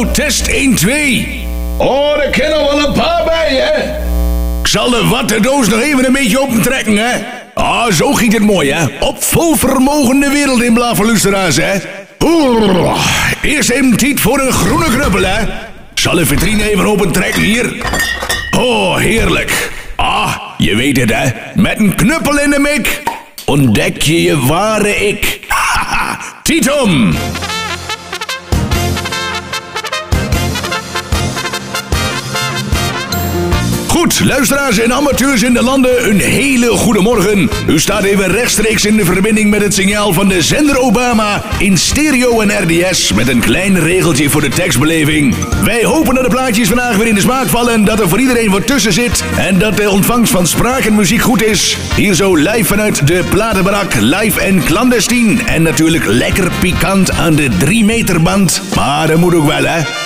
Hallo, test 1, 2. Oh, er kennen wel een paar bij, hè? Ik zal de wattendoos nog even een beetje opentrekken, hè? Ah, zo ging het mooi, hè? Op vol vermogen de wereld in luisteraars, hè? Oeh, eerst even tijd voor een groene knuppel, hè? Zal de vitrine even opentrekken hier? Oh, heerlijk. Ah, je weet het, hè? Met een knuppel in de mik ontdek je je ware ik. Haha, Titum! Luisteraars en amateurs in de landen, een hele goede morgen. U staat even rechtstreeks in de verbinding met het signaal van de zender Obama in stereo en RDS met een klein regeltje voor de tekstbeleving. Wij hopen dat de plaatjes vandaag weer in de smaak vallen, dat er voor iedereen wat tussen zit en dat de ontvangst van spraak en muziek goed is. Hier zo live vanuit de platenbarak, live en clandestien en natuurlijk lekker pikant aan de 3 meter band. Maar dat moet ook wel hè.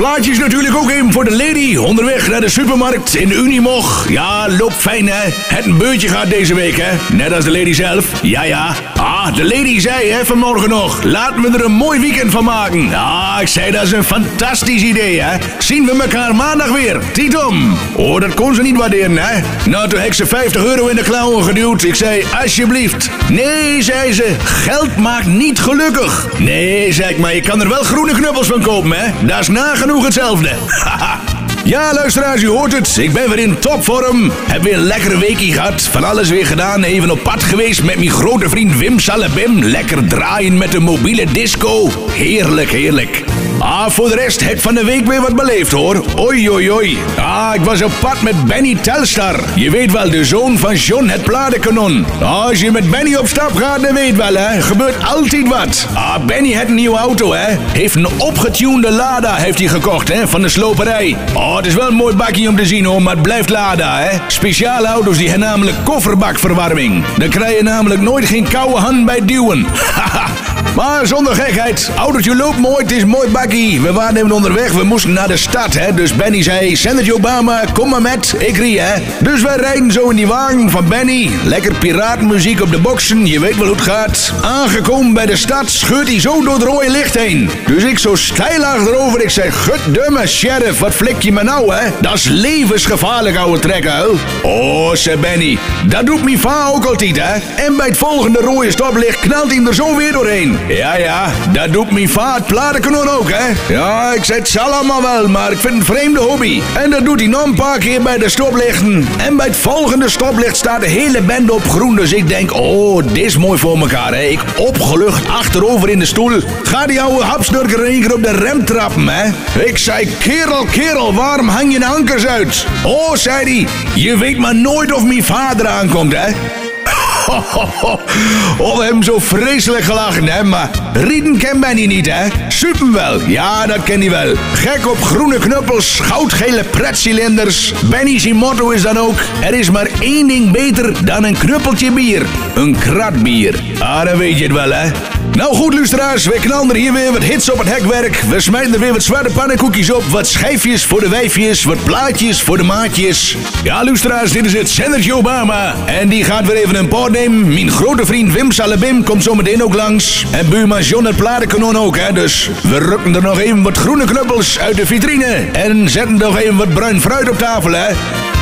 Plaatjes natuurlijk ook even voor de lady. Onderweg naar de supermarkt in Unimog. Ja, loopt fijn hè. Het beurtje gaat deze week hè. Net als de lady zelf. Ja, ja. Ah, de lady zei hè vanmorgen nog. Laten we er een mooi weekend van maken. Ah, ik zei dat is een fantastisch idee hè. Zien we elkaar maandag weer. Tietom. Oh, dat kon ze niet waarderen hè. Nou, toen heb ik ze 50 euro in de klauwen geduwd. Ik zei, alsjeblieft. Nee, zei ze. Geld maakt niet gelukkig. Nee, zei ik, maar je kan er wel groene knuppels van kopen hè. Dat is nagenoeg genoeg hetzelfde. Ja, luisteraars, u hoort het. Ik ben weer in topvorm. Heb weer een lekkere weekje gehad. Van alles weer gedaan. Even op pad geweest met mijn grote vriend Wim Salabim. Lekker draaien met de mobiele disco. Heerlijk, heerlijk. Ah, voor de rest heb van de week weer wat beleefd hoor. Oei, oei, oei. Ah, ik was op pad met Benny Telstar. Je weet wel, de zoon van John het platenkanon. Ah, als je met Benny op stap gaat, dan weet wel hè. Gebeurt altijd wat. Ah, Benny heeft een nieuwe auto hè. Heeft een opgetunede Lada heeft hij gekocht hè, van de sloperij. Oh, het is wel een mooi bakje om te zien hoor, maar het blijft Lada hè. Speciale auto's die hebben namelijk kofferbakverwarming. Dan krijg je namelijk nooit geen koude hand bij duwen. Haha. Maar zonder gekheid, oudertje loopt mooi, het is mooi bakkie. We waren onderweg, we moesten naar de stad, hè. Dus Benny zei, Senator Obama, kom maar met, ik rie, hè. Dus wij rijden zo in die wagen van Benny. Lekker piratenmuziek op de boksen, je weet wel hoe het gaat. Aangekomen bij de stad scheurt hij zo door het rode licht heen. Dus ik zo stijl achterover, ik zeg, gutdumme sheriff, wat flik je me nou, hè? Dat is levensgevaarlijk, ouwe trekker, Oh, zei Benny, dat doet mijn va ook altijd, hè. En bij het volgende rode stoplicht knalt hij er zo weer doorheen. Ja, ja, dat doet mijn vaat platenkanon ook, hè? Ja, ik het zal allemaal wel, maar ik vind het een vreemde hobby. En dat doet hij nog een paar keer bij de stoplichten. En bij het volgende stoplicht staat de hele band op groen. Dus ik denk, oh, dit is mooi voor elkaar, hè? Ik opgelucht achterover in de stoel. Ga die oude hapsnurker één keer op de rem trappen, hè? Ik zei, kerel, kerel, waarom hang je de ankers uit? Oh, zei hij, je weet maar nooit of mijn vader aankomt, hè? Oh, we hebben zo vreselijk gelachen, hè? Maar Rieden ken Benny niet, hè? Super wel, ja, dat ken hij wel. Gek op groene knuppels, goudgele pretcilinders. Benny's motto is dan ook: er is maar één ding beter dan een knuppeltje bier. Een krat bier. Ah, dan weet je het wel, hè? Nou goed, luisteraars, we knallen er hier weer wat hits op het hekwerk. We smijten er weer wat zwarte pannenkoekjes op. Wat schijfjes voor de wijfjes, wat plaatjes voor de maatjes. Ja, luisteraars, dit is het zendertje Obama. En die gaat weer even een paar nemen. Mijn grote vriend Wim Salabim komt zo meteen ook langs. En buurman John het platenkanon ook, hè. Dus we rukken er nog even wat groene knuppels uit de vitrine. En zetten nog even wat bruin fruit op tafel, hè.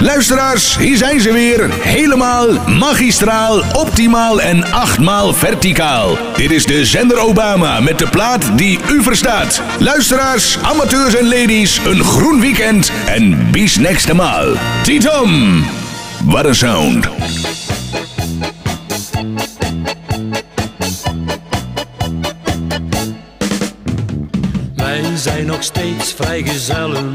Luisteraars, hier zijn ze weer. Helemaal magistraal, optimaal en achtmaal verticaal. Dit is de zender Obama met de plaat die u verstaat. Luisteraars, amateurs en ladies, een groen weekend en bis next maal. Titom, what a sound. Wij zijn nog steeds vrijgezellen.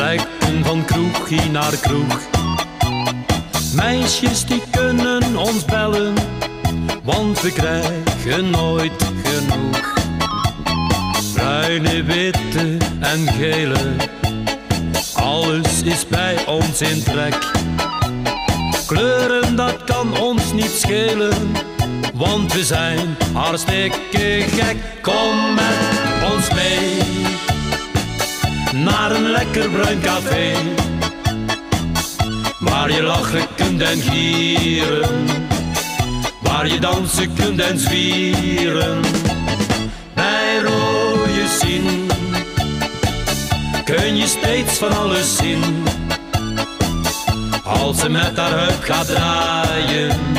Trekken van kroegje naar kroeg. Meisjes die kunnen ons bellen, want we krijgen nooit genoeg. Bruine, witte en gele, alles is bij ons in trek. Kleuren, dat kan ons niet schelen, want we zijn hartstikke gek. Kom met ons mee naar een lekker bruin café. Waar je lachen kunt en gieren, waar je dansen kunt en zwieren. Bij rode zien kun je steeds van alles zien. Als ze met haar heup gaat draaien,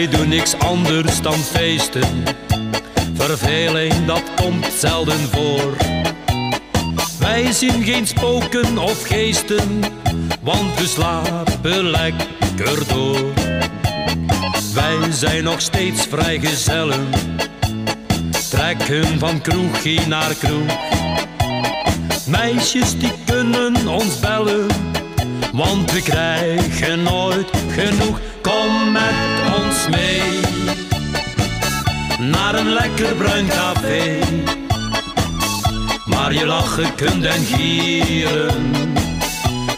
Wij doen niks anders dan feesten. Verveling dat komt zelden voor. Wij zien geen spoken of geesten, want we slapen lekker door. Wij zijn nog steeds vrijgezellen, trekken van kroegje naar kroeg. Meisjes die kunnen ons bellen, want we krijgen nooit genoeg. Ons mee naar een lekker bruin café. Waar je lachen kunt en gieren,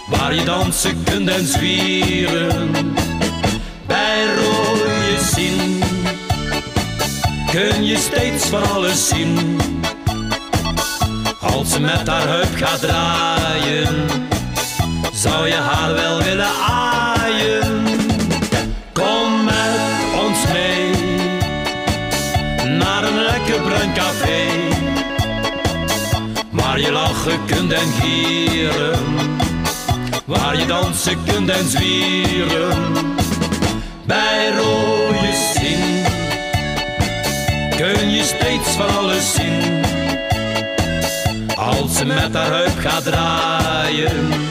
waar je dansen kunt en zwieren. Bij rode zin kun je steeds van alles zien. Als ze met haar heup gaat draaien, zou je haar wel willen aaien. Lekker café. Waar je lachen kunt en gieren, waar je dansen kunt en zwieren. Bij rode zin kun je steeds van alles zien. Als ze met haar heup gaat draaien